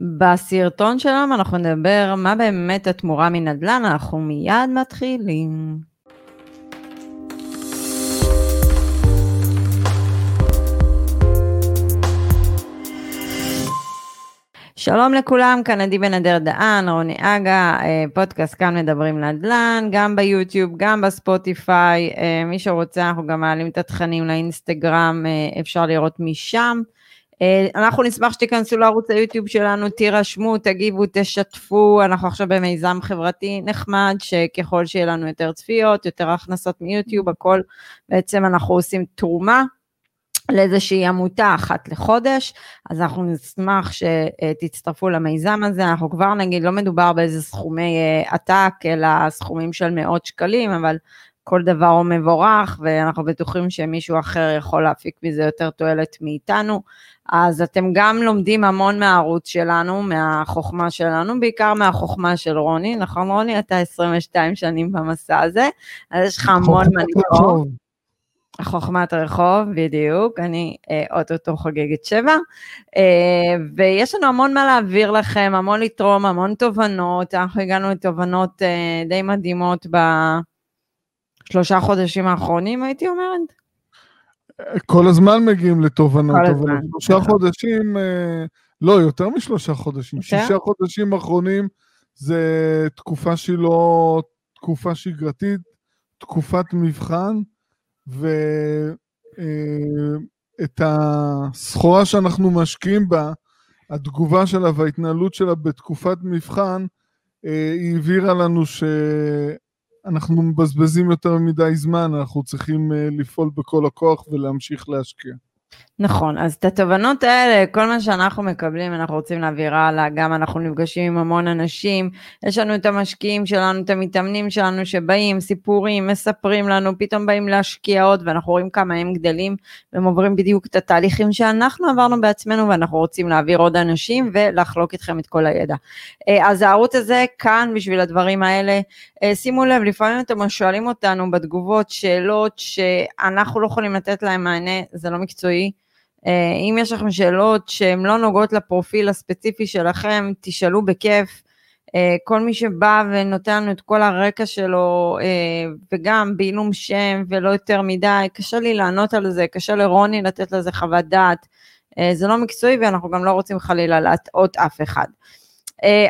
בסרטון שלנו אנחנו נדבר מה באמת התמורה מנדל"ן, אנחנו מיד מתחילים. שלום לכולם, כאן עדי בן אדר דהן, רוני אגה, אה, פודקאסט כאן מדברים נדל"ן, גם ביוטיוב, גם בספוטיפיי, אה, מי שרוצה אנחנו גם מעלים את התכנים לאינסטגרם, אה, אפשר לראות משם. אנחנו נשמח שתיכנסו לערוץ היוטיוב שלנו, תירשמו, תגיבו, תשתפו, אנחנו עכשיו במיזם חברתי נחמד, שככל שיהיה לנו יותר צפיות, יותר הכנסות מיוטיוב, הכל בעצם אנחנו עושים תרומה לאיזושהי עמותה אחת לחודש, אז אנחנו נשמח שתצטרפו למיזם הזה, אנחנו כבר נגיד, לא מדובר באיזה סכומי אה, עתק, אלא סכומים של מאות שקלים, אבל כל דבר הוא מבורך, ואנחנו בטוחים שמישהו אחר יכול להפיק מזה יותר תועלת מאיתנו. אז אתם גם לומדים המון מהערוץ שלנו, מהחוכמה שלנו, בעיקר מהחוכמה של רוני, נכון רוני? אתה 22 שנים במסע הזה, אז יש לך המון מה לקרוא. חוכמת הרחוב, בדיוק, אני אה, אוטוטו חוגגת שבע, אה, ויש לנו המון מה להעביר לכם, המון לתרום, המון תובנות, אנחנו הגענו לתובנות אה, די מדהימות בשלושה חודשים האחרונים, הייתי אומרת. כל הזמן מגיעים לתובנות, אבל שלושה נכון. חודשים, אה, לא, יותר משלושה חודשים? שישה חודשים אחרונים זה תקופה שהיא לא תקופה שגרתית, תקופת מבחן, ואת הסחורה שאנחנו משקיעים בה, התגובה שלה וההתנהלות שלה בתקופת מבחן, אה, היא הבהירה לנו שאנחנו מבזבזים יותר מדי זמן, אנחנו צריכים אה, לפעול בכל הכוח ולהמשיך להשקיע. נכון, אז את התובנות האלה, כל מה שאנחנו מקבלים, אנחנו רוצים להעביר הלאה, גם אנחנו נפגשים עם המון אנשים, יש לנו את המשקיעים שלנו, את המתאמנים שלנו שבאים, סיפורים, מספרים לנו, פתאום באים להשקיע עוד, ואנחנו רואים כמה הם גדלים, והם עוברים בדיוק את התהליכים שאנחנו עברנו בעצמנו, ואנחנו רוצים להעביר עוד אנשים ולחלוק איתכם את כל הידע. אה, אז הערוץ הזה כאן בשביל הדברים האלה. אה, שימו לב, לפעמים אתם שואלים אותנו בתגובות שאלות שאנחנו לא יכולים לתת להם מענה, זה לא מקצועי. אה, אם יש לכם שאלות שהן לא נוגעות לפרופיל הספציפי שלכם, תשאלו בכיף. אה, כל מי שבא ונותן לנו את כל הרקע שלו, אה, וגם בעילום שם ולא יותר מדי, קשה לי לענות על זה, קשה לרוני לתת לזה חוות דעת. זה לא מקצועי ואנחנו גם לא רוצים חלילה להטעות אף אחד.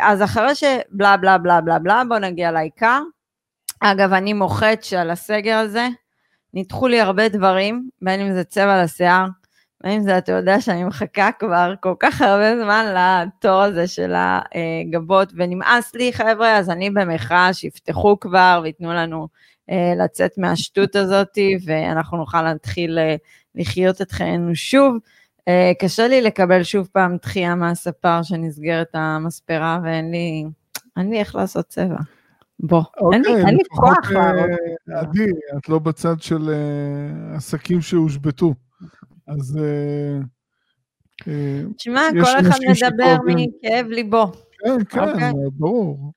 אז אחרי שבלה בלה בלה בלה בלה, בואו נגיע לעיקר. אגב, אני מוחץ שעל הסגר הזה ניתחו לי הרבה דברים, בין אם זה צבע לשיער, האם זה, אתה יודע שאני מחכה כבר כל כך הרבה זמן לתור הזה של הגבות, ונמאס לי, חבר'ה, אז אני במחאה שיפתחו כבר וייתנו לנו אה, לצאת מהשטות הזאת, ואנחנו נוכל להתחיל אה, לחיות את חיינו שוב. אה, קשה לי לקבל שוב פעם דחייה מהספר שנסגרת המספרה, ואין לי, אין לי איך לעשות צבע. בוא, אוקיי, אין לי, אין לי כוח. עדי, את לא בצד של עסקים שהושבתו. אז... תשמע, אה, כל אחד מדבר מכאב ליבו. כן, כן, אוקיי? ברור.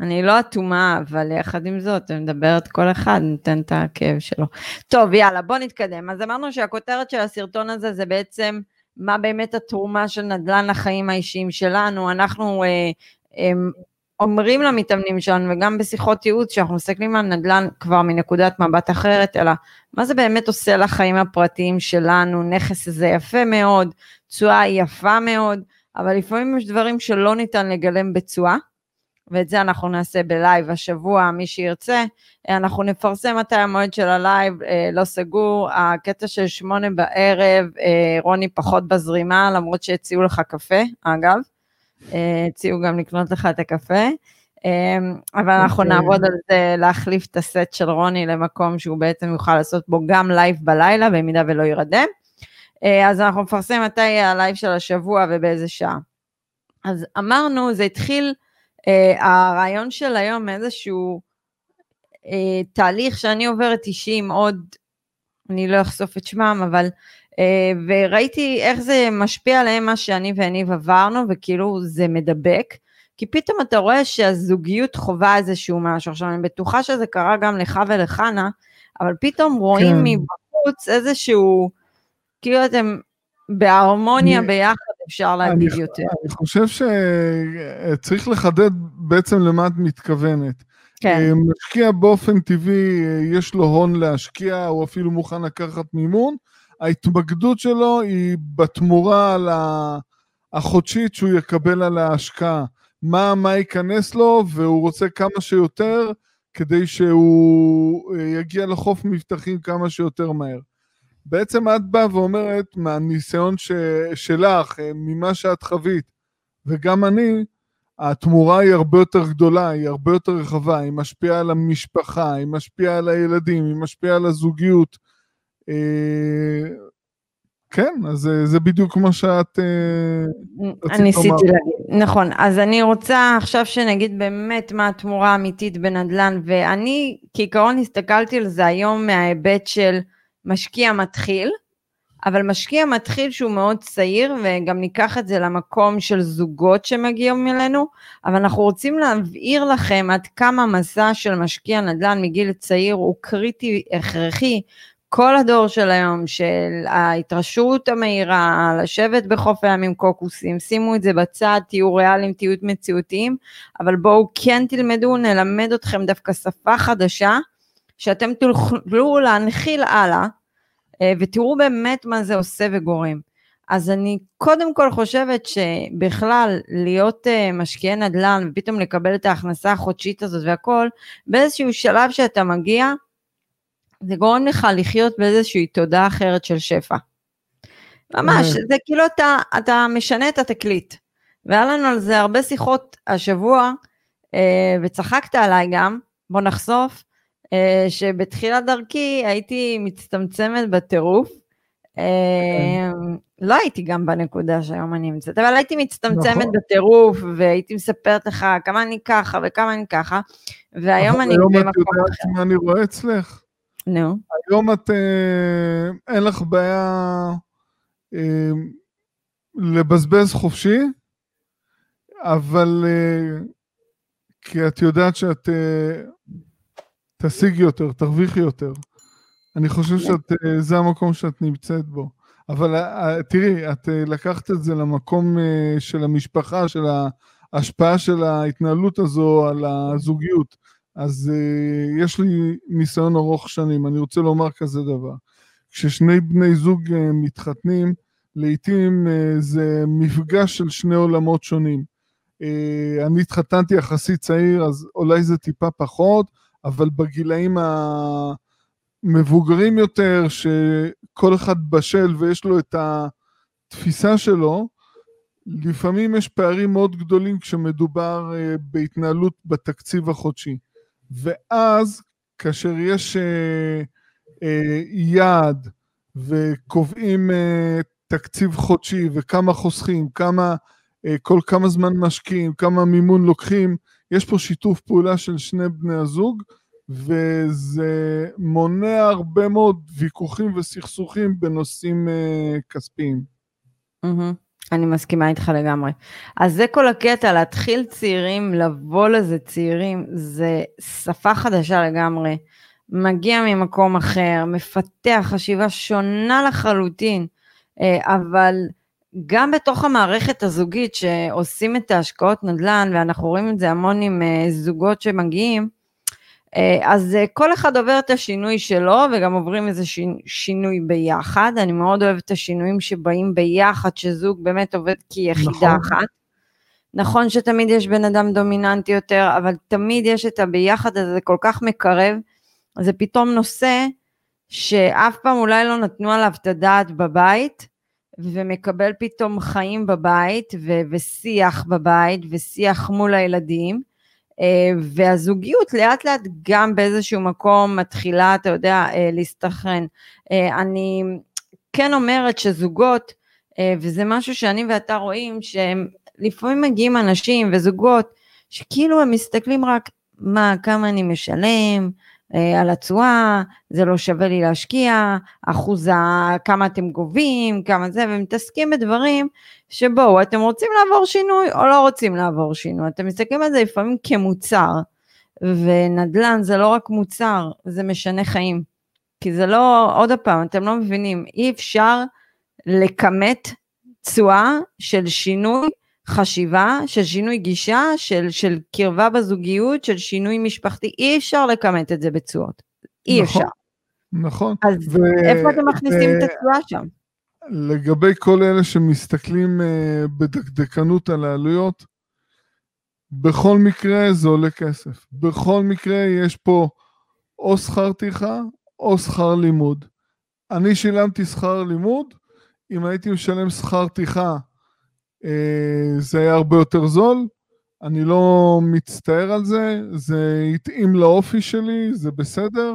אני לא אטומה, אבל יחד עם זאת, אני מדברת כל אחד, נותן את הכאב שלו. טוב, יאללה, בוא נתקדם. אז אמרנו שהכותרת של הסרטון הזה זה בעצם מה באמת התרומה של נדל"ן לחיים האישיים שלנו. אנחנו אה, אה, אומרים למתאמנים שלנו, וגם בשיחות ייעוץ, שאנחנו מסתכלים על נדל"ן כבר מנקודת מבט אחרת, אלא מה זה באמת עושה לחיים הפרטיים שלנו, נכס הזה יפה מאוד, תשואה יפה מאוד, אבל לפעמים יש דברים שלא ניתן לגלם בתשואה, ואת זה אנחנו נעשה ב live השבוע, מי שירצה, אנחנו נפרסם מתי המועד של ה live, אה, לא סגור, הקטע של שמונה בערב, אה, רוני פחות בזרימה, למרות שהציעו לך קפה, אגב. אה, הציעו גם לקנות לך את הקפה. אה, אבל אנחנו אוקיי. נעבוד על זה להחליף את הסט של רוני למקום שהוא בעצם יוכל לעשות בו גם live בלילה, במידה ולא יירדם. אה, אז אנחנו נפרסם מתי יהיה הלייב של השבוע ובאיזה שעה. אז אמרנו, זה התחיל, הרעיון של היום איזשהו תהליך שאני עוברת אישי עם עוד, אני לא אחשוף את שמם, אבל אה, וראיתי איך זה משפיע עליהם מה שאני וניב עברנו, וכאילו זה מדבק. כי פתאום אתה רואה שהזוגיות חווה איזשהו משהו. עכשיו, אני בטוחה שזה קרה גם לך ולחנה, אבל פתאום רואים כן. מבחוץ איזשהו, כאילו אתם בהרמוניה אני- ביחד אפשר להגיד אני- יותר. אני חושב שצריך לחדד בעצם למה את מתכוונת. כן, אה, משקיע באופן טבעי, אה, יש לו הון להשקיע, הוא אפילו מוכן לקחת מימון. ההתמקדות שלו היא בתמורה על החודשית שהוא יקבל על ההשקעה. מה, מה ייכנס לו, והוא רוצה כמה שיותר כדי שהוא אה, יגיע לחוף מבטחים כמה שיותר מהר. בעצם את באה ואומרת, מהניסיון ש, שלך, אה, ממה שאת חווית, וגם אני, התמורה היא הרבה יותר גדולה, היא הרבה יותר רחבה, היא משפיעה על המשפחה, היא משפיעה על הילדים, היא משפיעה על הזוגיות. אה, כן, אז זה, זה בדיוק מה שאת... אה, רצית ניסיתי לומר. להגיד, נכון, אז אני רוצה עכשיו שנגיד באמת מה התמורה האמיתית בנדל"ן, ואני כעיקרון הסתכלתי על זה היום מההיבט של משקיע מתחיל, אבל משקיע מתחיל שהוא מאוד צעיר, וגם ניקח את זה למקום של זוגות שמגיעים אלינו, אבל אנחנו רוצים להבהיר לכם עד כמה מסע של משקיע נדל"ן מגיל צעיר הוא קריטי, הכרחי, כל הדור של היום, של ההתרשרות המהירה, לשבת בחוף הים עם קוקוסים, שימו את זה בצד, תהיו ריאליים, תהיו מציאותיים, אבל בואו כן תלמדו, נלמד אתכם דווקא שפה חדשה, שאתם תוכלו להנחיל הלאה, אה, ותראו באמת מה זה עושה וגורם. אז אני קודם כל חושבת שבכלל להיות uh, משקיעי נדל"ן ופתאום לקבל את ההכנסה החודשית הזאת והכל, באיזשהו שלב שאתה מגיע, זה גורם לך לחיות באיזושהי תודעה אחרת של שפע. ממש. זה כאילו אתה, אתה משנה את התקליט. והיה לנו על זה הרבה שיחות השבוע, אה, וצחקת עליי גם, בוא נחשוף, אה, שבתחילת דרכי הייתי מצטמצמת בטירוף. אה, לא הייתי גם בנקודה שהיום אני נמצאת, אבל הייתי מצטמצמת נכון. בטירוף, והייתי מספרת לך כמה אני ככה וכמה אני ככה, והיום אבל אני היום את במקום יודעת אחר. מה אני רואה אצלך? נו, היום את, אה, אין לך בעיה אה, לבזבז חופשי, אבל אה, כי את יודעת שאת תשיגי יותר, תרוויחי יותר. אני חושב שאת, אה, זה המקום שאת נמצאת בו. אבל תראי, את לקחת את זה למקום של המשפחה, של ההשפעה של ההתנהלות הזו על הזוגיות. אז uh, יש לי ניסיון ארוך שנים, אני רוצה לומר כזה דבר. כששני בני זוג uh, מתחתנים, לעתים uh, זה מפגש של שני עולמות שונים. Uh, אני התחתנתי יחסית צעיר, אז אולי זה טיפה פחות, אבל בגילאים המבוגרים יותר, שכל אחד בשל ויש לו את התפיסה שלו, לפעמים יש פערים מאוד גדולים כשמדובר uh, בהתנהלות בתקציב החודשי. ואז כאשר יש אה, אה, יעד וקובעים אה, תקציב חודשי וכמה חוסכים, כמה, אה, כל כמה זמן משקיעים, כמה מימון לוקחים, יש פה שיתוף פעולה של שני בני הזוג, וזה מונע הרבה מאוד ויכוחים וסכסוכים בנושאים אה, כספיים. מהמם. אני מסכימה איתך לגמרי. אז זה כל הקטע, להתחיל צעירים, לבוא לזה צעירים, זה שפה חדשה לגמרי. מגיע ממקום אחר, מפתח חשיבה שונה לחלוטין, אה, אבל גם בתוך המערכת הזוגית שעושים את ההשקעות נדל"ן, ואנחנו רואים את זה המון עם אה, זוגות שמגיעים, אז אה, כל אחד עובר את השינוי שלו וגם עוברים איזה שינו- שינוי ביחד. אני מאוד אוהבת את השינויים שבאים ביחד, שזוג באמת עובד כיחידה נכון. אחת. נכון שתמיד יש בן אדם דומיננטי יותר, אבל תמיד יש את הביחד הזה, זה כל כך מקרב. זה פתאום נושא שאף פעם אולי לא נתנו עליו את הדעת בבית, ומקבל פתאום חיים בבית, ו- ושיח בבית, ושיח מול הילדים. אה, והזוגיות לאט לאט גם באיזשהו מקום מתחילה, אתה יודע, אה, להסתכן. אה, אני כן אומרת שזוגות, וזה משהו שאני ואתה רואים, שהם לפעמים מגיעים אנשים וזוגות, שכאילו הם מסתכלים רק, מה, כמה אני משלם, על התשואה, זה לא שווה לי להשקיע, אחוז ה... כמה אתם גובים, כמה זה, ומתעסקים בדברים שבואו, אתם רוצים לעבור שינוי או לא רוצים לעבור שינוי? אתם מסתכלים על זה לפעמים כמוצר, ונדל"ן זה לא רק מוצר, זה משנה חיים. כי זה לא, עוד פעם, אתם לא מבינים, אי אפשר לכמת תשואה של שינוי חשיבה, של שינוי גישה, של, של קרבה בזוגיות, של שינוי משפחתי, אי אפשר לכמת את זה בתשואות. אי נכון, אפשר. נכון. אז ו- איפה אתם מכניסים ו- את התשואה שם? לגבי כל אלה שמסתכלים uh, בדקדקנות על העלויות, בכל מקרה זה עולה כסף. בכל מקרה יש פה או שכר טרחה או שכר לימוד. אני שילמתי שכר לימוד, אם הייתי משלם שכר טרחה אה, זה היה הרבה יותר זול, אני לא מצטער על זה, זה התאים לאופי שלי, זה בסדר,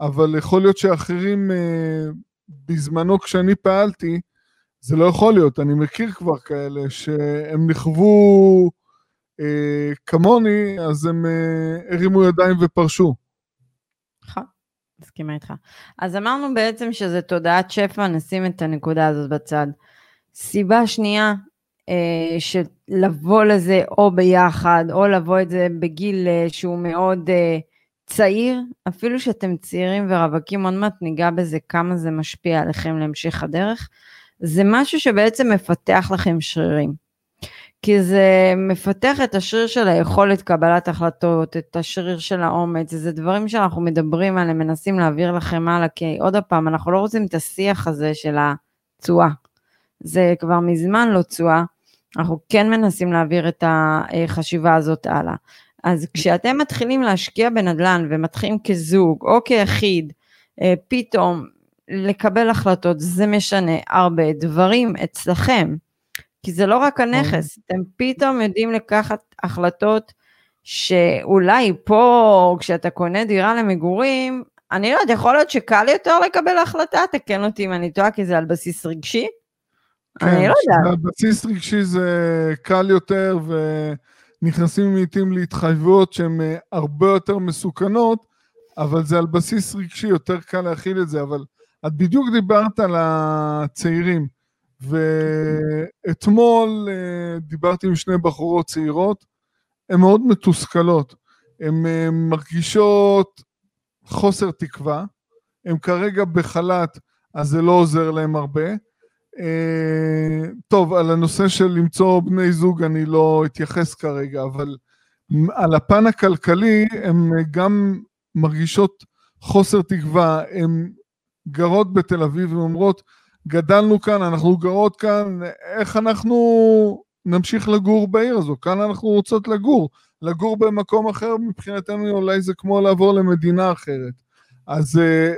אבל יכול להיות שאחרים אה, בזמנו כשאני פעלתי, זה לא יכול להיות, אני מכיר כבר כאלה שהם נכוו אה, כמוני, אז הם אה, הרימו ידיים ופרשו. נכון, מסכימה איתך. אז אמרנו בעצם שזה תודעת שפע, נשים את הנקודה הזאת בצד. סיבה שנייה, אה, של לבוא לזה או ביחד, או לבוא את זה בגיל אה, שהוא מאוד אה, צעיר, אפילו שאתם צעירים ורווקים, עוד מעט ניגע בזה כמה זה משפיע עליכם להמשך הדרך, זה משהו שבעצם מפתח לכם שרירים. כי זה מפתח את השריר של היכולת קבלת החלטות, את השריר של האומץ, זה דברים שאנחנו מדברים עליהם, מנסים להעביר לכם הלאה, כי עוד פעם, אנחנו לא רוצים את השיח הזה של התשואה. זה כבר מזמן לא תשואה, אנחנו כן מנסים להעביר את החשיבה הזאת הלאה. אז כשאתם מתחילים להשקיע בנדל"ן ומתחילים כזוג או כיחיד, אה, פתאום לקבל החלטות, זה משנה הרבה דברים אצלכם. כי זה לא רק הנכס, אתם פתאום יודעים לקחת החלטות שאולי פה, כשאתה קונה דירה למגורים, אני לא יודעת, יכול להיות שקל יותר לקבל החלטה, תקן אותי אם אני טועה, כי זה על בסיס רגשי. כן, אני לא יודעת. בסיס רגשי זה קל יותר, ונכנסים לעיתים להתחייבויות שהן אה, הרבה יותר מסוכנות, אבל זה על בסיס רגשי, יותר קל להכיל את זה. אבל את בדיוק דיברת על הצעירים, ואתמול אה, דיברתי עם שני בחורות צעירות, הן מאוד מתוסכלות, הן אה, מרגישות חוסר תקווה, הן כרגע בחל"ת, אז זה לא עוזר להן הרבה. אה, טוב, על הנושא של למצוא בני זוג אני לא אתייחס כרגע, אבל על הפן הכלכלי הן גם מרגישות חוסר תקווה, הן גרות בתל אביב ואומרות, גדלנו כאן, אנחנו גרות כאן, איך אנחנו נמשיך לגור בעיר הזו? כאן אנחנו רוצות לגור. לגור במקום אחר מבחינתנו אולי זה כמו לעבור למדינה אחרת. אז אה,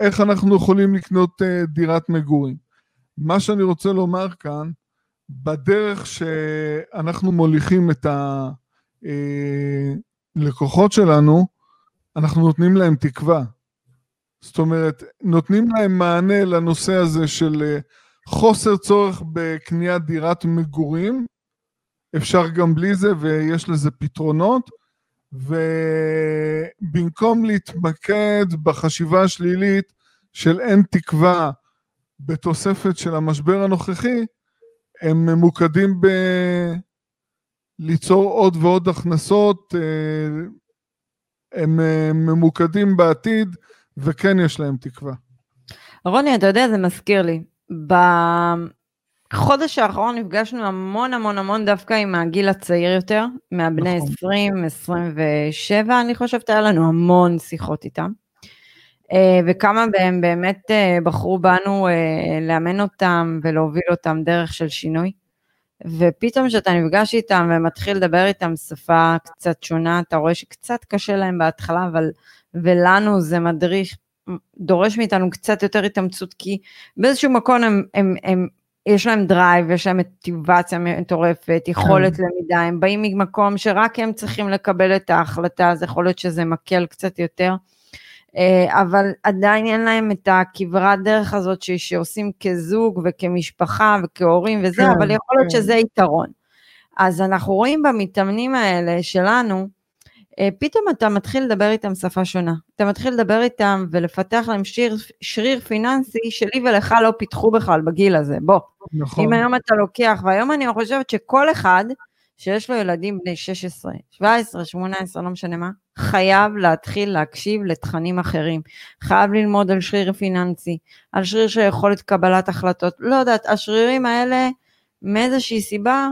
איך אנחנו יכולים לקנות אה, דירת מגורים? מה שאני רוצה לומר כאן, בדרך שאנחנו מוליכים את הלקוחות שלנו, אנחנו נותנים להם תקווה. זאת אומרת, נותנים להם מענה לנושא הזה של חוסר צורך בקניית דירת מגורים, אפשר גם בלי זה ויש לזה פתרונות, ובמקום להתמקד בחשיבה השלילית של אין תקווה בתוספת של המשבר הנוכחי, הם ממוקדים ב... ליצור עוד ועוד הכנסות, אה, הם אה, ממוקדים בעתיד, וכן יש להם תקווה. רוני, אתה יודע, זה מזכיר לי. בחודש האחרון נפגשנו המון המון המון דווקא עם הגיל הצעיר יותר, מהבני נכון. 20, 27, אני חושבת, היה לנו המון שיחות איתם. אה, וכמה מהם באמת אה, בחרו בנו אה, לאמן אותם ולהוביל אותם דרך של שינוי. ופתאום כשאתה נפגש איתם ומתחיל לדבר איתם שפה קצת שונה, אתה רואה שקצת קשה להם בהתחלה, אבל, ולנו זה מצריך, דורש מאיתנו קצת יותר התאמצות, כי באיזשהו מקום הם, הם, הם, יש להם drive, יש להם מוטיבציה מטורפת, יכולת כן. למידה, הם באים ממקום שרק הם צריכים לקבל את ההחלטה, אז יכול להיות שזה מקל קצת יותר. אה, אבל עדיין אין להם את הכברת דרך הזאת ש, שעושים כזוג וכמשפחה וכהורים וזה, כן, אבל יכול להיות כן. שזה יתרון. אז אנחנו רואים במתאמנים האלה שלנו, אה, פתאום אתה מתחיל לדבר איתם שפה שונה. אתה מתחיל לדבר איתם ולפתח להם שריר, שריר פיננסי שלי ולך לא פיתחו בכלל בגיל הזה. בוא, נכון. אם היום אתה לוקח, והיום אני חושבת שכל אחד שיש לו ילדים בני 16, 17, 18, לא משנה מה, חייב להתחיל להקשיב לתכנים אחרים. חייב ללמוד על שריר פיננסי, על שריר של יכולת קבלת החלטות. לא יודעת, השרירים האלה, מאיזושהי סיבה,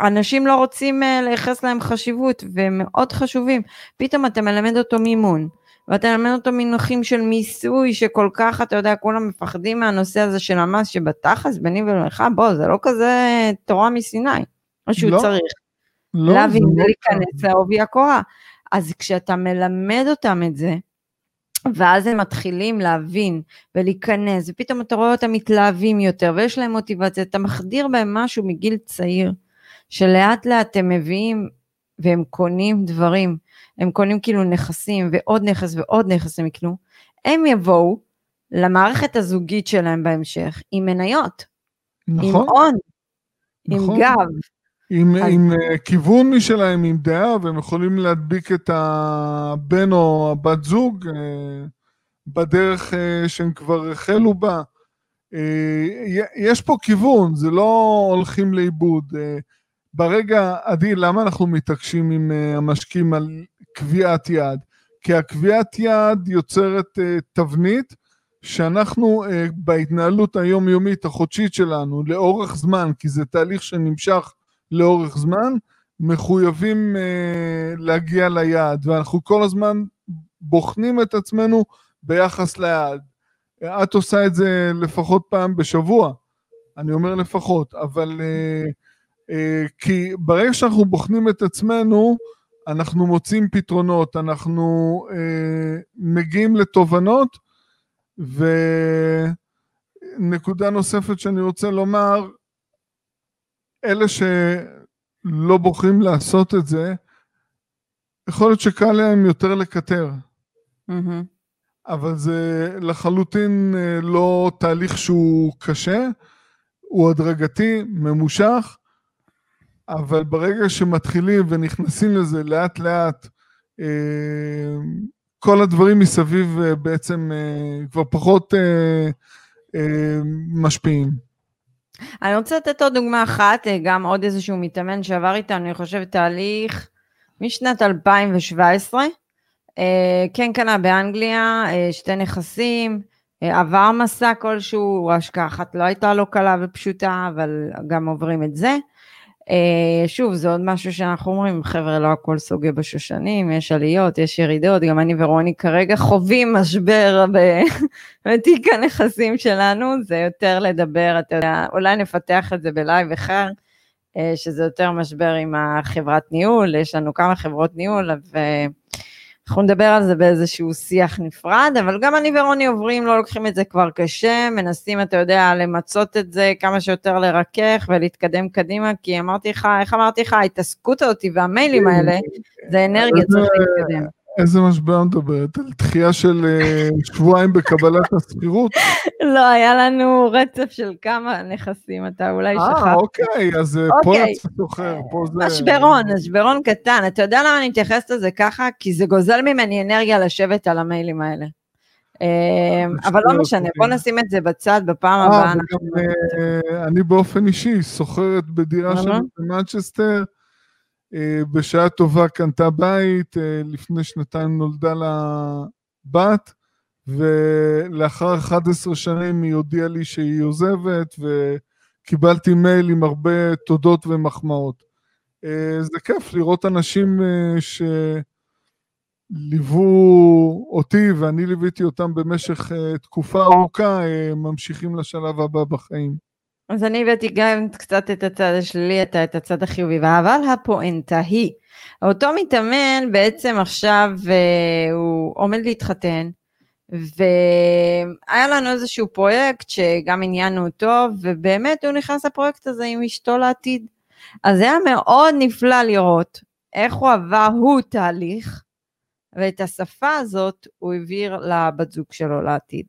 אנשים לא רוצים אה, לייחס להם חשיבות, והם מאוד חשובים. פתאום אתה מלמד אותו מימון, ואתה מלמד אותו מינוחים של מיסוי, שכל כך, אתה יודע, כולם מפחדים מהנושא הזה של המס, שבתכלס, ביני ובינך, בוא, זה לא כזה תורה מסיני. או שהוא לא, צריך. לא, להבין לא ולהיכנס לעובי הקורה. אז כשאתה מלמד אותם את זה, ואז הם מתחילים להבין ולהיכנס, ופתאום אתה רואה אותם מתלהבים יותר, ויש להם מוטיבציה, אתה מחדיר בהם משהו מגיל צעיר, שלאט לאט הם מביאים והם קונים דברים, הם קונים כאילו נכסים ועוד נכס ועוד נכס הם יקנו, הם יבואו למערכת הזוגית שלהם בהמשך עם מניות, נכון, עם הון, נכון. עם גב, עם, אז... עם uh, כיוון משלהם, עם דעה, והם יכולים להדביק את הבן או הבת זוג uh, בדרך uh, שהם כבר החלו בה. יש פה כיוון, זה לא הולכים לאיבוד. ברגע, עדי, למה אנחנו מתעקשים עם המשקיעים על קביעת יעד? כי הקביעת יעד יוצרת תבנית שאנחנו בהתנהלות היומיומית החודשית שלנו, לאורך זמן, כי זה תהליך שנמשך לאורך זמן, מחויבים uh, להגיע ליעד, ואנחנו כל הזמן בוחנים את עצמנו ביחס ליעד. את עושה את זה לפחות פעם בשבוע, אני אומר לפחות, אבל uh, uh, כי ברגע שאנחנו בוחנים את עצמנו, אנחנו מוצאים פתרונות, אנחנו uh, מגיעים לתובנות, ונקודה נוספת שאני רוצה לומר, אלה שלא בוחרים לעשות את זה, יכול להיות שקל להם יותר לקטר. Mm-hmm. אבל זה לחלוטין אה, לא תהליך שהוא קשה, הוא הדרגתי, ממושך, אבל ברגע שמתחילים ונכנסים לזה לאט לאט, אה, כל הדברים מסביב אה, בעצם כבר פחות משפיעים. אני רוצה לתת עוד דוגמה אחת, אה, גם עוד איזשהו מתאמן שעבר איתנו, אני חושבת, תהליך משנת 2017. אה, כן קנה באנגליה אה, שתי נכסים, עבר מסע כלשהו, השקעה אחת לא הייתה לו קלה ופשוטה, אבל גם עוברים את זה. Uh, שוב, זה עוד משהו שאנחנו אומרים, חבר'ה, לא הכל סוגי בשושנים, יש עליות, יש ירידות, גם אני ורוני כרגע חווים משבר בתיק הנכסים שלנו, זה יותר לדבר, אתה יודע, אולי נפתח את זה בלייב אחר, uh, שזה יותר משבר עם החברת ניהול, יש לנו כמה חברות ניהול, ו... אנחנו נדבר על זה באיזשהו שיח נפרד, אבל גם אני ורוני עוברים, לא לוקחים את זה כבר קשה, מנסים, אתה יודע, למצות את זה כמה שיותר לרכך ולהתקדם קדימה, כי אמרתי לך, איך אמרתי לך, ההתעסקות אותי והמיילים האלה, זה אנרגיה, צריך להתקדם. איזה משבר מדברת? על דחייה של אה, שבועיים בקבלת השכירות? לא, היה לנו רצף של כמה נכסים, אתה אולי אה, שכחת. אה, אוקיי, אז אה, פה אוקיי. אתה זוכר, פה זה... משברון, משברון קטן. אתה יודע למה אני מתייחסת לזה ככה? כי זה גוזל ממני אנרגיה לשבת על המיילים האלה. אבל לא משנה, בוא נשים את זה בצד, בפעם הבאה. אני באופן אישי סוחרת בדירה של מנצ'סטר. אה, בשעה טובה קנתה בית, אה, לפני שנתיים נולדה לה בת, ולאחר 11 שנים היא הודיעה לי שהיא עוזבת, וקיבלתי מייל עם הרבה תודות ומחמאות. אה, זה כיף לראות אנשים שליוו אותי ואני ליוויתי אותם במשך תקופה ארוכה, ממשיכים לשלב הבא בחיים. אז אני הבאתי גם קצת את הצד השלילי, את הצד החיובי, אבל הפואנטה היא, אותו מתאמן בעצם עכשיו uh, הוא עומד להתחתן, והיה לנו איזשהו פרויקט שגם עניינו אותו, ובאמת הוא נכנס לפרויקט הזה עם אשתו לעתיד. אז היה מאוד נפלא לראות איך הוא עבר הוא תהליך, ואת השפה הזאת הוא העביר לבת זוג שלו לעתיד.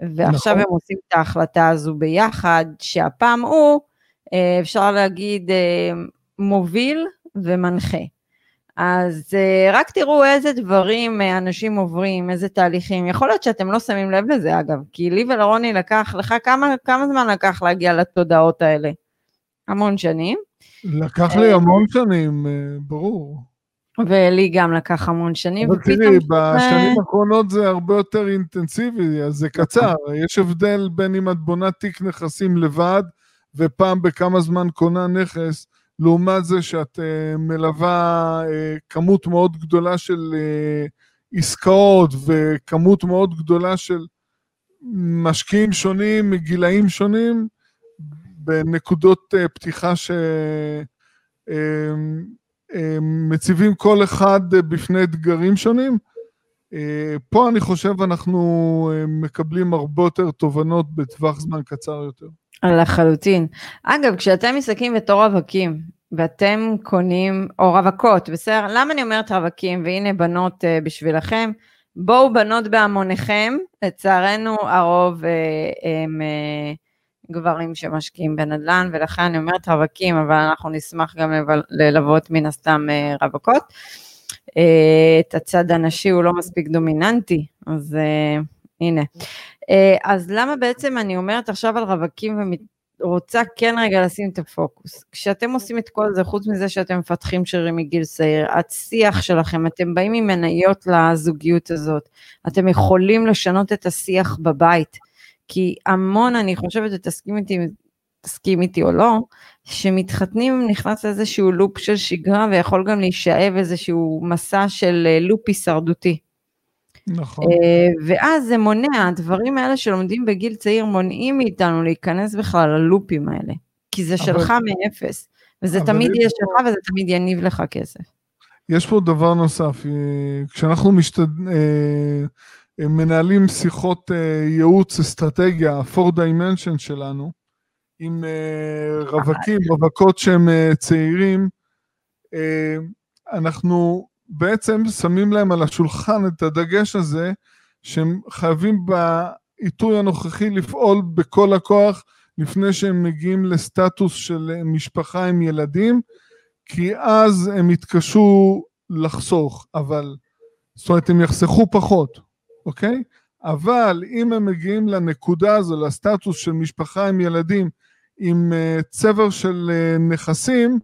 ועכשיו נכון. הם עושים את ההחלטה הזו ביחד, שהפעם הוא, אה, אפשר להגיד, אה, מוביל ומנחה. אז אה, רק תראו איזה דברים אנשים עוברים, איזה תהליכים. יכול להיות שאתם לא שמים לב לזה אגב, כי לי ולרוני לקח, לך כמה, כמה זמן לקח להגיע לתודעות האלה? המון שנים. לקח לי המון שנים, ברור. ולי גם לקח המון שנים. אבל תראי, בשנים האחרונות זה הרבה יותר אינטנסיבי, אז זה. קצר. יש הבדל בין אם את בונה תיק נכסים לבד, ופעם בכמה זמן קונה נכס, לעומת זה שאת uh, מלווה uh, כמות מאוד גדולה של uh, עסקאות וכמות מאוד גדולה של משקיעים שונים מגילאים שונים, בנקודות uh, פתיחה ש... Uh, מציבים כל אחד בפני אתגרים שונים. פה אני חושב אנחנו מקבלים הרבה יותר תובנות בטווח זמן קצר יותר. לחלוטין. אגב, כשאתם מסתכלים בתור רווקים, ואתם קונים, או רווקות, בסדר? למה אני אומרת רווקים, והנה בנות בשבילכם? בואו בנות בהמוניכם, לצערנו הרוב הם uh, גברים שמשקיעים בנדל"ן, ולכן אני אומרת רווקים, אבל אנחנו נשמח גם ללוות מן הסתם uh, רווקות. Uh, את הצד הנשי הוא לא מספיק דומיננטי, אז uh, הנה. אה, אז למה בעצם אני אומרת עכשיו על רווקים ורוצה כן רגע לשים את הפוקוס? כשאתם עושים את כל זה, חוץ מזה שאתם מפתחים שרירים מגיל צעיר, השיח שלכם, אתם באים עם מניות לזוגיות הזאת, אתם יכולים לשנות את השיח בבית, כי המון, אני חושבת, ותסכים איתי, תסכים איתי או לא, שמתחתנים נכנס לאיזשהו לופ של שגרה ויכול גם להישאב איזשהו מסע של אה, לופ הישרדותי. נכון. אה, ואז זה מונע, הדברים האלה שלומדים בגיל צעיר מונעים מאיתנו להיכנס בכלל ללופים האלה, כי זה שלך מאפס, וזה תמיד יהיה שלך וזה תמיד יניב לך כסף. יש פה דבר נוסף, אה, כשאנחנו משתד... אה, מנהלים שיחות ייעוץ אסטרטגיה, ה-4 dimension שלנו, עם רווקים, רווקות שהם צעירים, אנחנו בעצם שמים להם על השולחן את הדגש הזה, שהם חייבים בעיתוי הנוכחי לפעול בכל הכוח לפני שהם מגיעים לסטטוס של משפחה עם ילדים, כי אז הם יתקשו לחסוך, אבל, זאת אומרת, הם יחסכו פחות, אוקיי? אבל אם הם מגיעים לנקודה הזו, לסטטוס של משפחה עם ילדים, עם uh, צבר של uh, נכסים,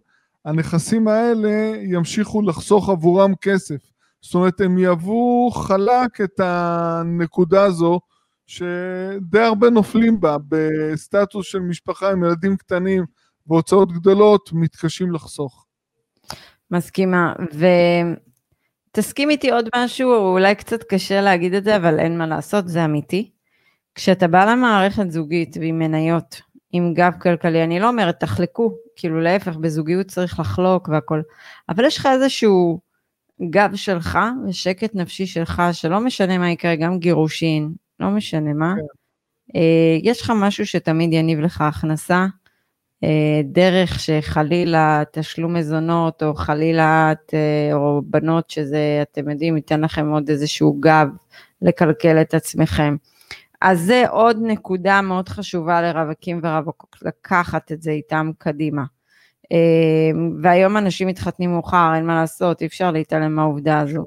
הנכסים האלה ימשיכו לחסוך עבורם כסף. זאת אומרת, הם יהוו חלק את הנקודה הזו, שדי הרבה נופלים בה, בסטטוס של משפחה עם ילדים קטנים והוצאות גדולות, מתקשים לחסוך. מסכימה, ותסכים איתי עוד משהו, אולי קצת קשה להגיד את זה, אבל אין מה לעשות, זה אמיתי. כשאתה בא למערכת זוגית ועם מניות, עם גב כלכלי, אני לא אומרת תחלקו, כאילו להפך, בזוגיות צריך לחלוק והכל, אבל יש לך איזשהו גב שלך ושקט נפשי שלך, שלא משנה מה יקרה, גם גירושין, לא משנה מה, כן. אה, יש לך משהו שתמיד יניב לך הכנסה, דרך שחלילה תשלום מזונות, או חלילה, את, אה, או בנות שזה, אתם יודעים, ייתן לכם עוד איזשהו גב לקלקל את עצמכם. אז זה עוד נקודה מאוד חשובה לרווקים ורווקות, לקחת את זה איתם קדימה. אמ, והיום אנשים מתחתנים מאוחר, אין מה לעשות, אי אפשר להתעלם מהעובדה הזו.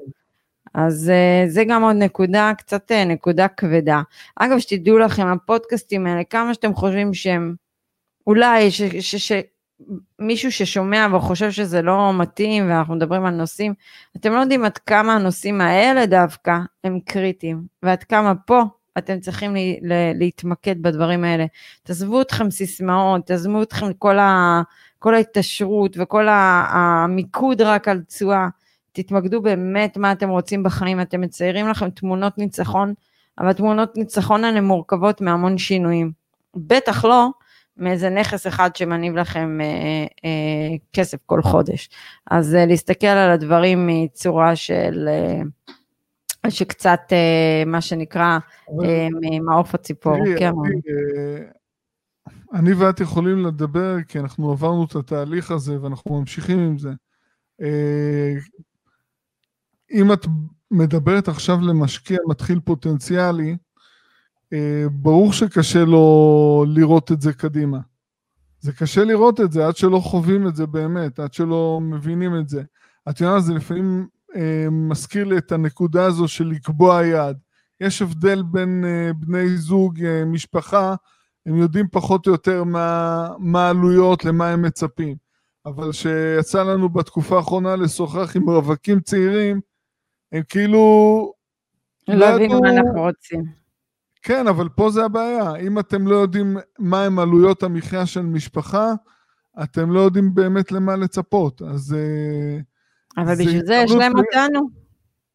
אז אה, זה גם עוד נקודה, קצת אה, נקודה כבדה. אגב, שתדעו לכם, הפודקאסטים האלה, כמה שאתם חושבים שהם, אולי, ש, ש, ש, מישהו ששומע וחושב שזה לא מתאים ואנחנו מדברים על נושאים, אתם לא יודעים עד כמה הנושאים האלה דווקא הם קריטיים, ועד כמה פה אתם צריכים לי, לה, להתמקד בדברים האלה. תעזבו אתכם סיסמאות, תעזבו אתכם כל, ה, כל ההתעשרות וכל המיקוד רק על תשואה. תתמקדו באמת מה אתם רוצים בחיים, אתם מציירים לכם תמונות ניצחון, אבל תמונות ניצחון האלה מורכבות מהמון שינויים. בטח לא מאיזה נכס אחד שמניב לכם אה, אה, כסף כל חודש. אז אה, להסתכל על הדברים מצורה של... אה, שקצת, אה, מה שנקרא, אה, מעוף הציפור. כן. אה, אני ואת יכולים לדבר, כי אנחנו עברנו את התהליך הזה ואנחנו ממשיכים עם זה. אם את מדברת עכשיו למשקיע מתחיל פוטנציאלי, ברור שקשה לו לראות את זה קדימה. זה קשה לראות את זה עד שלא חווים את זה באמת, עד שלא מבינים את זה. את יודעת, זה לפעמים אה, מזכיר לי את הנקודה הזו של לקבוע יעד. יש הבדל בין אה, בני זוג, אה, משפחה, הם יודעים פחות או יותר מה, מה העלויות, למה הם מצפים. אבל כשיצא לנו בתקופה האחרונה לשוחח עם רווקים צעירים, הם כאילו... לא הבינו מה אנחנו רוצים. כן, אבל פה זה הבעיה. אם אתם לא יודעים מהם עלויות המחיה של משפחה, אתם לא יודעים באמת למה לצפות. אז... אה, אבל בשביל זה יש להם אותנו.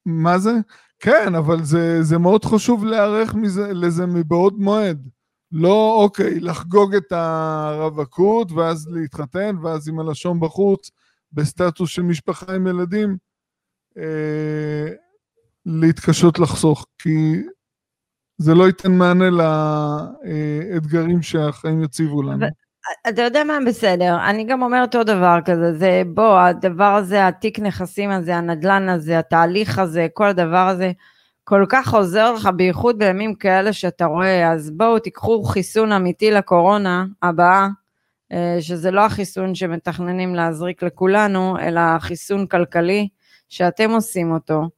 מה זה? כן, אבל זה, זה מאוד חשוב להיערך לזה מבעוד מועד. לא, אוקיי, לחגוג את הרווקות, ואז להתחתן, ואז עם הלשון בחוץ, בסטטוס של משפחה עם ילדים, אה, להתקשות לחסוך, כי זה לא ייתן מענה לאתגרים שהחיים יציבו לנו. אתה יודע מה? בסדר, אני גם אומרת עוד דבר כזה, זה בוא, הדבר הזה, התיק נכסים הזה, הנדלן הזה, התהליך הזה, כל הדבר הזה, כל כך עוזר לך, בייחוד בימים כאלה שאתה רואה, אז בואו תיקחו חיסון אמיתי לקורונה הבאה, אה, שזה לא החיסון שמתכננים להזריק לכולנו, אלא חיסון כלכלי שאתם עושים אותו,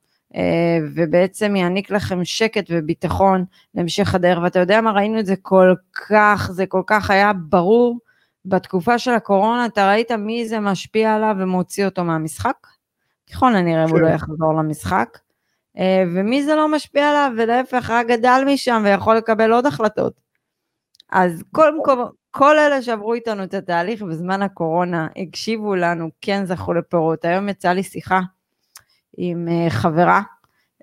ובעצם יעניק לכם שקט וביטחון להמשך הדרך, ואתה יודע מה, ראינו את זה כל כך, זה כל כך היה ברור בתקופה של הקורונה, אתה ראית מי זה משפיע עליו ומוציא אותו מהמשחק? ככל הנראה הוא לא כן. יחזור למשחק. אה, ומי זה לא משפיע עליו, ולהפך, רק גדל משם ויכול לקבל עוד החלטות. אז קודם כל, כל אלה שעברו איתנו את התהליך בזמן הקורונה, הקשיבו לנו, כן זכו לפירות. היום יצאה לי שיחה עם אה, חברה,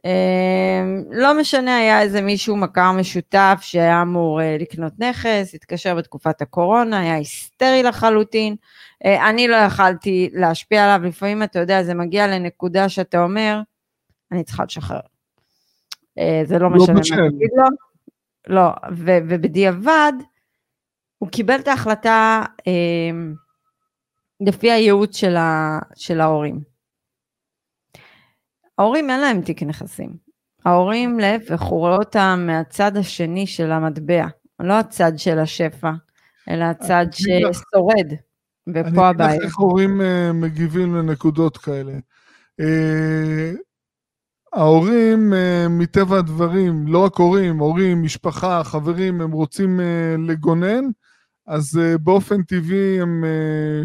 אה, לא משנה, היה איזה מישהו מכר משותף שהיה אמור לקנות נכס, התקשר בתקופת הקורונה, היה היסטרי לחלוטין. אני לא יכלתי להשפיע עליו, לפעמים אתה יודע, זה מגיע לנקודה שאתה אומר, אני צריכה לשחרר. אה, זה לא, לא משנה מה תגיד לו. לא, ו- ובדיעבד, הוא קיבל את ההחלטה אה, לפי הייעוץ של, ה- של ההורים. ההורים אין להם תיק נכסים. ההורים להפך, הוא רואה אותם מהצד השני של המטבע, לא הצד של השפע, אלא הצד ששורד, ופה הבעיה. אני אגיד לך איך הורים uh, מגיבים לנקודות כאלה. Uh, ההורים, אה, מטבע הדברים, לא רק הורים, הורים, משפחה, חברים, הם רוצים אה, לגונן, אז אה, באופן טבעי הם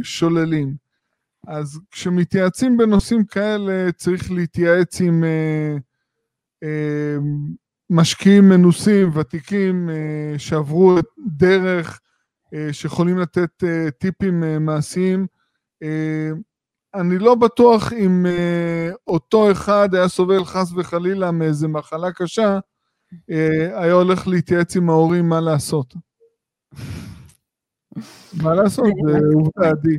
שוללים. אז כשמתייעצים בנושאים כאלה, צריך להתייעץ עם משקיעים מנוסים, ותיקים, שעברו דרך, שיכולים לתת טיפים מעשיים. אני לא בטוח אם uh, אותו אחד היה סובל חס וחלילה מאיזה מחלה קשה, uh, היה הולך להתייעץ עם ההורים מה לעשות. מה לעשות, זה עובדה עדי.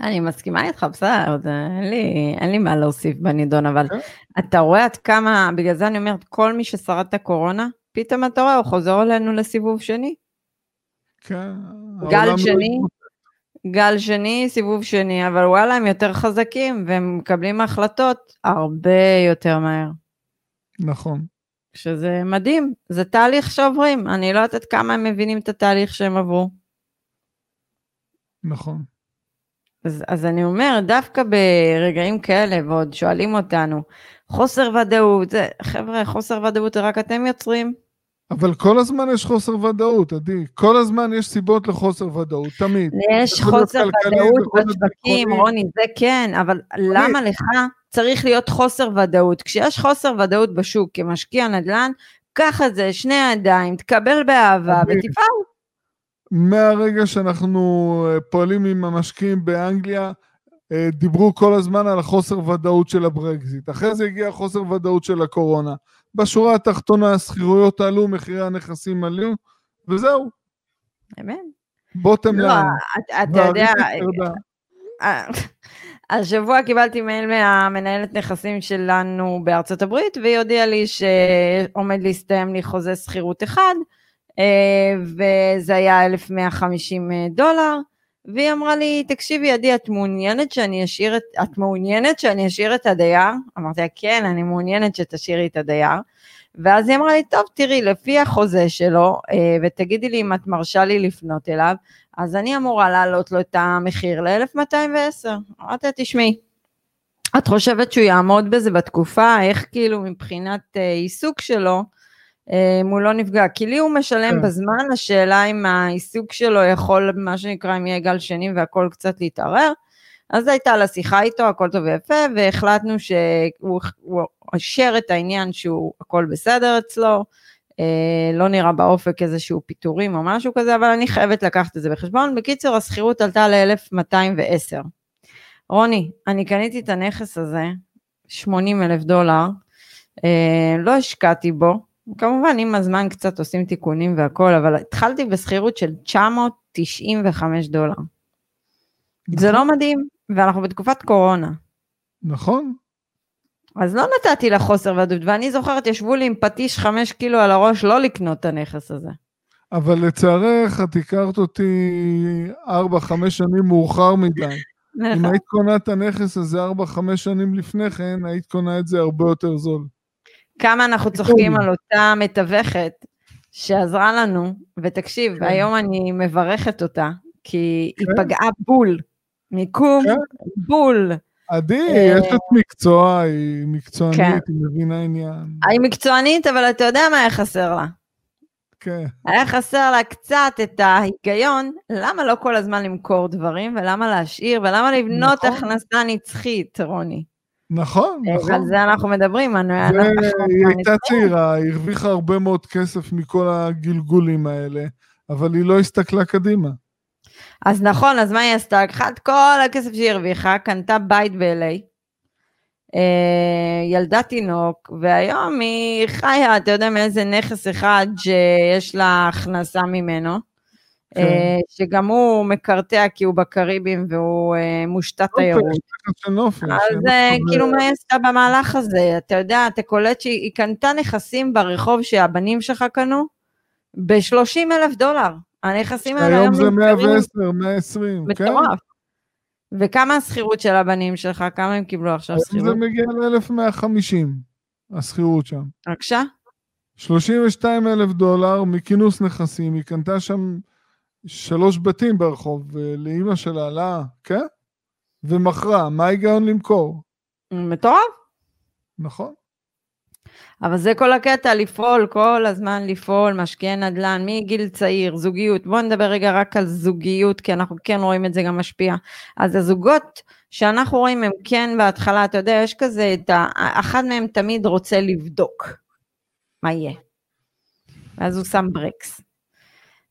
אני מסכימה איתך, בסדר, אין לי, אין לי מה להוסיף בנידון, אבל כן. אתה רואה עד כמה, בגלל זה אני אומרת, כל מי ששרד את הקורונה, פתאום אתה רואה, הוא חוזר אלינו לסיבוב שני. כן. גל שני, לא גל שני, סיבוב שני, אבל וואלה, הם יותר חזקים והם מקבלים החלטות הרבה יותר מהר. נכון. שזה מדהים, זה תהליך שעוברים, אני לא יודעת כמה הם מבינים את התהליך שהם עברו. נכון. אז, אז אני אומרת, דווקא ברגעים כאלה, ועוד שואלים אותנו, חוסר ודאות, זה, חבר'ה, חוסר ודאות רק אתם יוצרים. אבל כל הזמן יש חוסר ודאות, עדי. כל הזמן יש סיבות לחוסר ודאות, תמיד. יש חוסר ודאות בשווקים, רוני, זה כן, אבל למה לך צריך להיות חוסר ודאות? כשיש חוסר ודאות בשוק כמשקיע נדל"ן, קח את זה, שני ידיים, תקבל באהבה ותפעל. מהרגע שאנחנו אה, פועלים עם המשקיעים באנגליה, אה, דיברו כל הזמן על החוסר ודאות של הברקזיט. אחרי זה הגיע החוסר ודאות של הקורונה. בשורה התחתונה השכירויות עלו, מחירי הנכסים עלו, וזהו. אמן. בוטם לא, אתה יודע, אה, השבוע קיבלתי מייל מהמנהלת נכסים שלנו בארצות הברית, והיא הודיעה לי שעומד להסתיים לי חוזה שכירות אחד, וזה היה 1,150 דולר. והיא אמרה לי, תקשיבי עדי, את מעוניינת שאני אשאיר את, את מעוניינת שאני אשאיר את הדייר? אמרתי לה, כן, אני מעוניינת שתשאירי את הדייר. ואז היא אמרה לי, טוב, תראי, לפי החוזה שלו, אה, ותגידי לי אם את מרשה לי לפנות אליו, אז אני אמורה להעלות לו את המחיר ל-1210. אמרתי לה, תשמעי, את חושבת שהוא יעמוד בזה בתקופה? איך כאילו מבחינת אה, עיסוק שלו, אה, אם הוא לא נפגע. כי לי הוא משלם כן. בזמן, השאלה אם העיסוק שלו יכול, מה שנקרא, אם יהיה גל שני והכל קצת להתערער. אז הייתה לה שיחה איתו, הכל טוב ויפה, והחלטנו שהוא הוא אשר את העניין שהוא הכל בסדר אצלו, אה, לא נראה באופק איזשהו פיטורים או משהו כזה, אבל אני חייבת לקחת את זה בחשבון. בקיצור, השכירות עלתה ל-1210. רוני, אני קניתי את הנכס הזה, 80 אלף דולר, אה, לא השקעתי בו, כמובן עם הזמן קצת עושים תיקונים והכל, אבל התחלתי בשכירות של 995 דולר. זה לא מדהים, ואנחנו בתקופת קורונה. נכון. אז לא נתתי לה חוסר ודאות, ואני זוכרת, ישבו לי עם פטיש חמש קילו על הראש לא לקנות את הנכס הזה. אבל לצערך, את הכרת אותי ארבע, חמש שנים מאוחר מדי. אם היית קונה את הנכס הזה ארבע, חמש שנים לפני כן, היית קונה את זה הרבה יותר זול. כמה אנחנו צוחקים על אותה מתווכת שעזרה לנו, ותקשיב, כן. היום אני מברכת אותה, כי היא כן. פגעה בול, מיקום כן. בול. עדי, אה, יש את מקצוע, היא מקצוענית, כן. היא מבינה עניין. היא מקצוענית, אבל אתה יודע מה היה חסר לה? כן. היה חסר לה קצת את ההיגיון, למה לא כל הזמן למכור דברים, ולמה להשאיר, ולמה לבנות נכון. הכנסה נצחית, רוני. נכון, אה, נכון. על זה אנחנו מדברים, היא הייתה צעירה, היא הרוויחה הרבה מאוד כסף מכל הגלגולים האלה, אבל היא לא הסתכלה קדימה. אז נכון, אז מה היא עשתה? לקחה את כל הכסף שהיא הרוויחה, קנתה בית ב-LA, אה, ילדה תינוק, והיום היא חיה, אתה יודע מאיזה נכס אחד שיש לה הכנסה ממנו, כן. אה, שגם הוא מקרטע כי הוא בקריבים והוא אה, מושתת תיירות. של נופש. אז אה, כאילו מה היא עשתה במהלך הזה? אתה יודע, אתה קולט שהיא היא קנתה נכסים ברחוב שהבנים שלך קנו ב-30 אלף דולר. הנכסים האלה היום זה נמכרים 110, 120, כן? מטורף. וכמה השכירות של הבנים שלך? כמה הם קיבלו עכשיו היום זה שכירות? מגיע ל-1150, השכירות שם. בבקשה? 32 אלף דולר מכינוס נכסים, היא קנתה שם שלוש בתים ברחוב, ולאימא שלה עלה, כן? ומכרה, מה ההיגיון למכור? מטורף. נכון? אבל זה כל הקטע, לפעול, כל הזמן לפעול, משקיעי נדל"ן, מגיל צעיר, זוגיות. בואו נדבר רגע רק על זוגיות, כי אנחנו כן רואים את זה גם משפיע. אז הזוגות שאנחנו רואים הם כן בהתחלה, אתה יודע, יש כזה את ה... אחד מהם תמיד רוצה לבדוק מה יהיה. ואז הוא שם ברקס.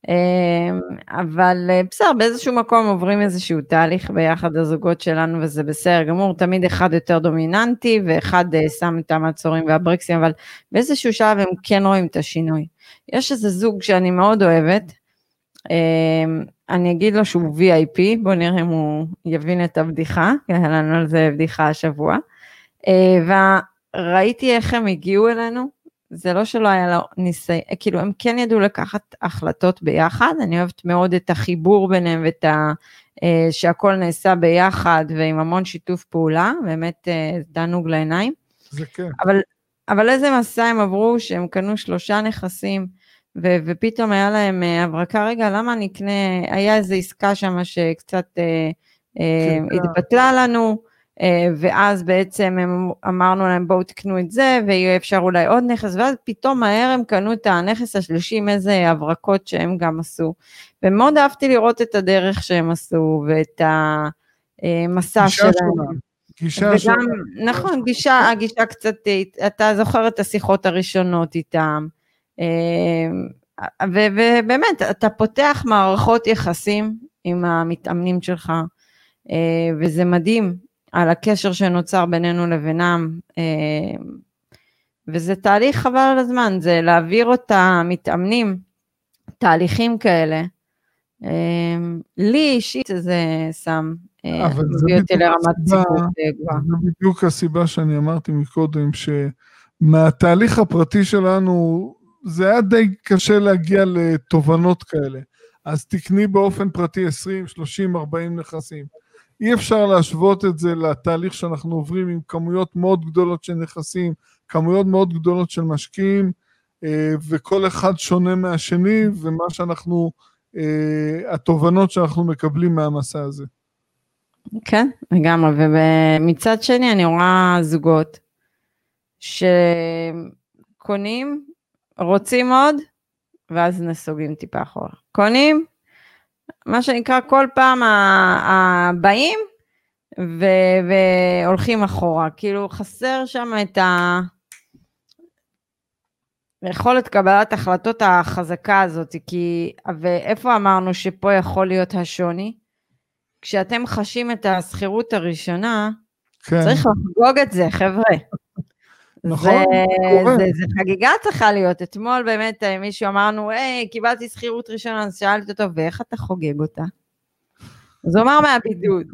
אמ, אבל אה, בסדר, באיזשהו מקום עוברים איזשהו תהליך ביחד הזוגות שלנו, וזה בסדר גמור, תמיד אחד יותר דומיננטי, ואחד אה, שם את המעצורים והברקסים, אבל באיזשהו שלב הם כן רואים את השינוי. יש איזה זוג שאני מאוד אוהבת, אמ, אני אגיד לו שהוא VIP, בואו נראה אם הוא יבין את הבדיחה, היה לנו על זה בדיחה השבוע. אה, וראיתי איך הם הגיעו אלינו, זה לא שלא היה לו ניסיון, כאילו הם כן ידעו לקחת החלטות ביחד, אני אוהבת מאוד את החיבור ביניהם ואת ה... אה, שהכל נעשה ביחד ועם המון שיתוף פעולה, באמת אה, תענוג לעיניים. זה כן. אבל, אבל איזה מסע הם עברו שהם קנו שלושה נכסים ו- ופתאום היה להם אה, הברקה, רגע למה אני אקנה, היה איזו עסקה שם שקצת אה, אה. התבטלה לנו, ואז בעצם הם, אמרנו להם בואו תקנו את זה ויהיה אפשר אולי עוד נכס, ואז פתאום מהר הם קנו את הנכס השלישי עם איזה הברקות שהם גם עשו. ומאוד אהבתי לראות את הדרך שהם עשו ואת המסע שלהם. שונה. גישה וגם, שונה. נכון, גישה, הגישה קצת, אתה זוכר את השיחות הראשונות איתם, אה, ובאמת, אתה פותח מערכות יחסים עם המתאמנים שלך, אה, וזה מדהים על הקשר שנוצר בינינו לבינם, אה, וזה תהליך חבל על הזמן, זה להעביר את המתאמנים, תהליכים כאלה. אה, לי אישית זה שם, אה, מביא אותי בדיוק לרמת ציבור אה, גבוהה. זו בדיוק הסיבה שאני אמרתי מקודם, שמהתהליך הפרטי שלנו, זה היה די קשה להגיע לתובנות כאלה. אז תקני באופן פרטי 20, 30, 40 נכסים. אי אפשר להשוות את זה לתהליך שאנחנו עוברים עם כמויות מאוד גדולות של נכסים, כמויות מאוד גדולות של משקיעים, אה, וכל אחד שונה מהשני, ומה שאנחנו, אה, התובנות שאנחנו מקבלים מהמסע הזה. כן, לגמרי, ומצד שני אני רואה זוגות שקונים, רוצים עוד, ואז נסוגים טיפה אחורה. קונים, מה שנקרא כל פעם הבאים ו- והולכים אחורה. כאילו חסר שם את ה... יכולת קבלת החלטות החזקה הזאת, כי, ואיפה אמרנו שפה יכול להיות השוני? כשאתם חשים את השכירות הראשונה, כן. צריך לחגוג את זה, חבר'ה. נכון, זה, זה, זה חגיגה צריכה להיות. אתמול באמת אה, מישהו אמר לנו, היי, קיבלתי שכירות ראשונה, אז שאלתי אותו, ואיך אתה חוגג אותה? אז הוא אמר מהבידוד.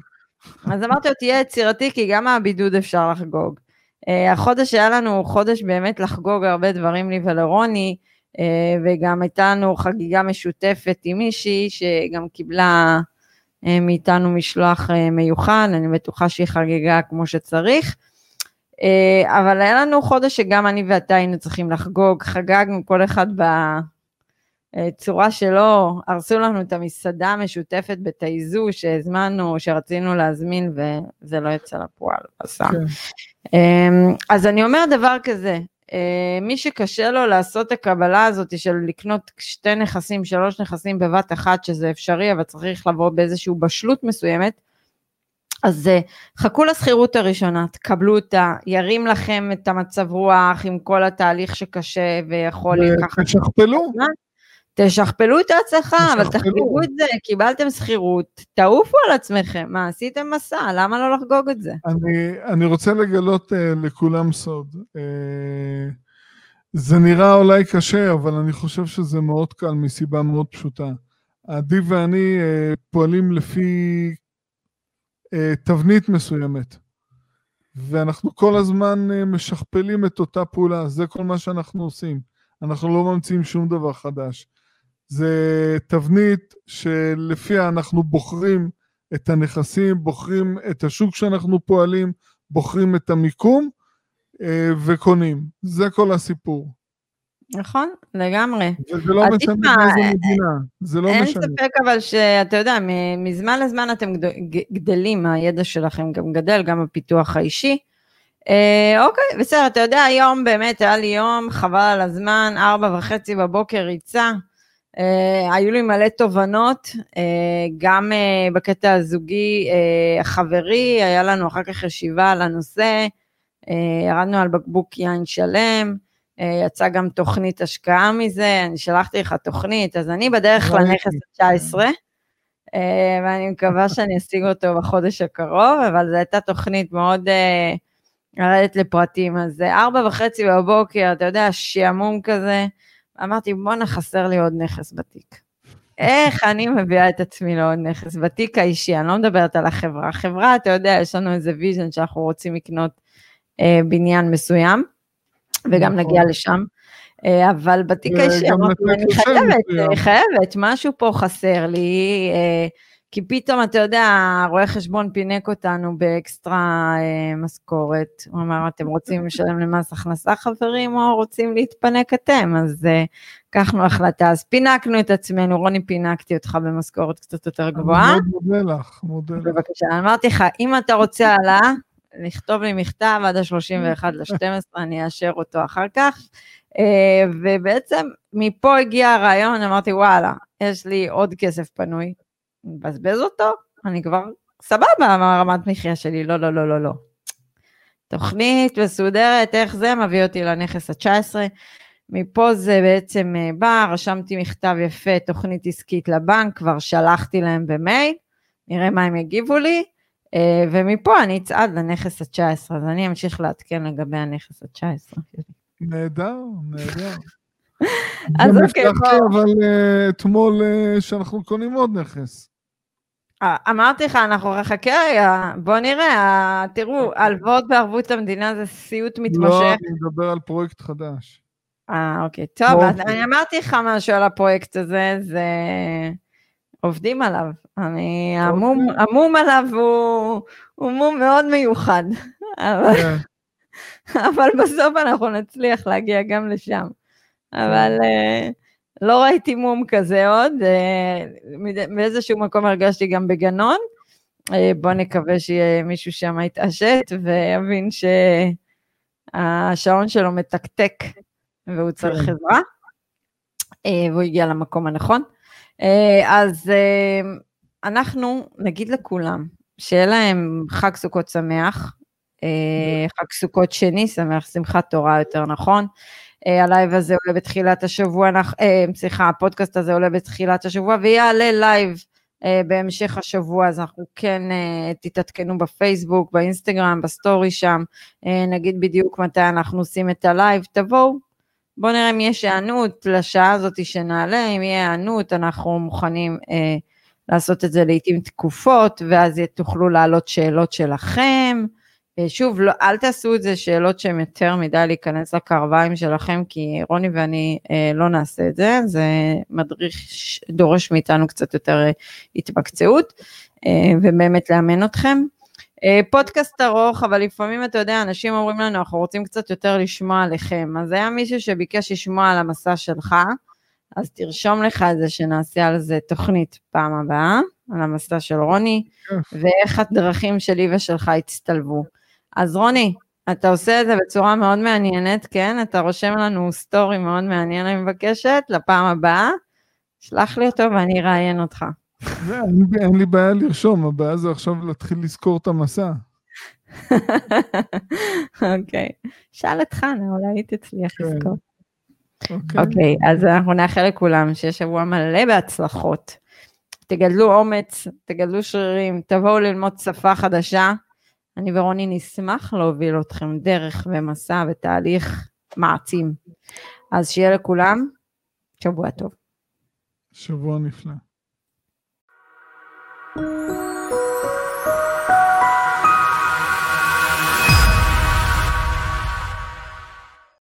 אז אמרתי לו, תהיה יצירתי, כי גם מהבידוד אפשר לחגוג. Uh, החודש היה לנו חודש באמת לחגוג הרבה דברים לי ולרוני, uh, וגם הייתה לנו חגיגה משותפת עם מישהי שגם קיבלה uh, מאיתנו משלוח מיוחד, אני בטוחה שהיא חגיגה כמו שצריך. Uh, אבל היה לנו חודש שגם אני ואתה היינו צריכים לחגוג, חגגנו כל אחד בצורה שלו, הרסו לנו את המסעדה המשותפת בתייזו שהזמנו, שרצינו להזמין וזה לא יצא לפועל, עשה. כן. אמ, אז אני אומר דבר כזה, אה, מי שקשה לו לעשות את הקבלה הזאת של לקנות שתי נכסים, שלוש נכסים בבת אחת, שזה אפשרי, אבל צריך לבוא באיזושהי בשלות מסוימת, אז אה, חכו לשכירות הראשונה, תקבלו אותה, ירים לכם את המצב רוח עם כל התהליך שקשה ויכול לקחת... ותשכפלו. תשכפלו את ההצלחה, אבל תחגגו את זה, קיבלתם שכירות, תעופו על עצמכם, מה, עשיתם מסע, למה לא לחגוג את זה? אני, אני רוצה לגלות uh, לכולם סוד. Uh, זה נראה אולי קשה, אבל אני חושב שזה מאוד קל מסיבה מאוד פשוטה. עדי ואני uh, פועלים לפי תבנית מסוימת, ואנחנו כל הזמן uh, משכפלים את אותה פעולה, זה כל מה שאנחנו עושים. אנחנו לא ממציאים שום דבר חדש. זה תבנית שלפיה אנחנו בוחרים את הנכסים, בוחרים את השוק שאנחנו פועלים, בוחרים את המיקום אה, וקונים. זה כל הסיפור. נכון, לגמרי. וזה לא משנה באיזה מדינה, זה לא אין משנה. אין ספק אבל שאתה יודע, מזמן לזמן אתם גדלים, הידע שלכם גם גדל, גם הפיתוח האישי. אה, אוקיי, בסדר, אתה יודע, היום באמת היה לי יום, חבל על הזמן, ארבע וחצי בבוקר ריצה. Uh, היו לי מלא תובנות, uh, גם uh, בקטע הזוגי החברי, היה לנו אחר כך ישיבה על הנושא, uh, ירדנו על בקבוק יין שלם, יצאה גם תוכנית השקעה מזה, אני שלחתי לך תוכנית, אז אני בדרך לנכס ה-19, uh, ואני מקווה שאני אשיג אותו בחודש הקרוב, אבל זו הייתה תוכנית מאוד... לרדת לפרטים, אז ארבע וחצי בבוקר, אתה יודע, שעמום כזה, אמרתי, בואנה, חסר לי עוד נכס בתיק. איך אני מביאה את עצמי לעוד נכס? בתיק האישי, אני לא מדברת על החברה. החברה, אתה יודע, יש לנו איזה vision שאנחנו רוצים לקנות אה, בניין מסוים, וגם נכון. נגיע לשם. אה, אבל בתיק האישי, אני חייבת, חייבת, משהו פה חסר לי. אה, כי פתאום, אתה יודע, רואה חשבון פינק אותנו באקסטרה אה, משכורת. הוא אמר, אתם רוצים לשלם למס הכנסה, חברים, או רוצים להתפנק אתם? אז אה, קחנו החלטה. אז פינקנו את עצמנו, רוני, פינקתי אותך במשכורת קצת יותר גבוהה. אני מאוד מודה לך, מודה לך. בבקשה, אמרתי לך, אם אתה רוצה העלאה, לכתוב לי מכתב עד ה-31 ל-12, אני אאשר אותו אחר כך. Uh, ובעצם מפה הגיע הרעיון, אמרתי, וואלה, יש לי עוד כסף פנוי, מבזבז אותו, אני כבר סבבה מהרמת מחיה שלי, לא, לא, לא, לא, לא. תוכנית מסודרת, איך זה מביא אותי לנכס ה-19. מפה זה בעצם אה, בא, רשמתי מכתב יפה, תוכנית עסקית לבנק, כבר שלחתי להם במייל, נראה מה הם יגיבו לי, אה, ומפה אני אצעד לנכס ה-19, אז אני אמשיך לעדכן לגבי הנכס ה-19. נהדר, נהדר. אז אוקיי. גם הבטחת אבל uh, אתמול uh, שאנחנו קונים עוד נכס. אה, אמרתי לך, אנחנו חכה רגע, בוא נראה, תראו, הלוואות בערבות המדינה זה סיוט מתמשך. לא, אני מדבר על פרויקט חדש. אה, אוקיי, טוב, אני אמרתי לך משהו על הפרויקט הזה, זה... עובדים עליו. אני המום. המום עליו הוא, הוא מום מאוד מיוחד. אבל, כן. אבל בסוף אנחנו נצליח להגיע גם לשם. אבל... Uh, לא ראיתי מום כזה עוד, אה, באיזשהו מקום הרגשתי גם בגנון. אה, בוא נקווה שיהיה מישהו שם יתעשת ויבין שהשעון שלו מתקתק והוא צריך כן. עזרה. והוא הגיע למקום הנכון. אז אנחנו נגיד לכולם, שיהיה להם חג סוכות שמח, חג סוכות שני שמח, שמחת תורה יותר נכון. הלייב הזה עולה בתחילת השבוע, סליחה, הפודקאסט הזה עולה בתחילת השבוע ויעלה לייב בהמשך השבוע, אז אנחנו כן תתעדכנו בפייסבוק, באינסטגרם, בסטורי שם, נגיד בדיוק מתי אנחנו עושים את הלייב, תבואו, בואו נראה אם יש היענות לשעה הזאת שנעלה, אם יהיה היענות, אנחנו מוכנים אה, לעשות את זה לעיתים תכופות, ואז תוכלו להעלות שאלות שלכם. שוב, לא, אל תעשו את זה שאלות שהן יותר מדי להיכנס לקרביים שלכם, כי רוני ואני אה, לא נעשה את זה, זה מצריך, דורש מאיתנו קצת יותר אה, התמקצעות, אה, ובאמת לאמן אתכם. אה, פודקאסט ארוך, אבל לפעמים אתה יודע, אנשים אומרים לנו, אנחנו רוצים קצת יותר לשמוע עליכם. אז היה מישהו שביקש לשמוע על המסע שלך, אז תרשום לך את זה שנעשה על זה תוכנית פעם הבאה, על המסע של רוני, ואיך הדרכים שלי ושלך הצטלבו. אז רוני, אתה עושה את זה בצורה מאוד מעניינת, כן? אתה רושם לנו סטורי מאוד מעניין, אני מבקשת, לפעם הבאה. שלח לי אותו ואני אראיין אותך. אין לי בעיה לרשום, הבעיה זה עכשיו להתחיל לזכור את המסע. אוקיי. שאל את חנה, אולי היא תצליח כן. לזכור. אוקיי. אוקיי, אז אנחנו נאחל לכולם שיהיה שבוע מלא בהצלחות. תגדלו אומץ, תגדלו שרירים, תבואו ללמוד שפה חדשה. אני ורוני נשמח להוביל אתכם דרך ומסע ותהליך מעצים. אז שיהיה לכולם שבוע טוב. שבוע נפלא. Música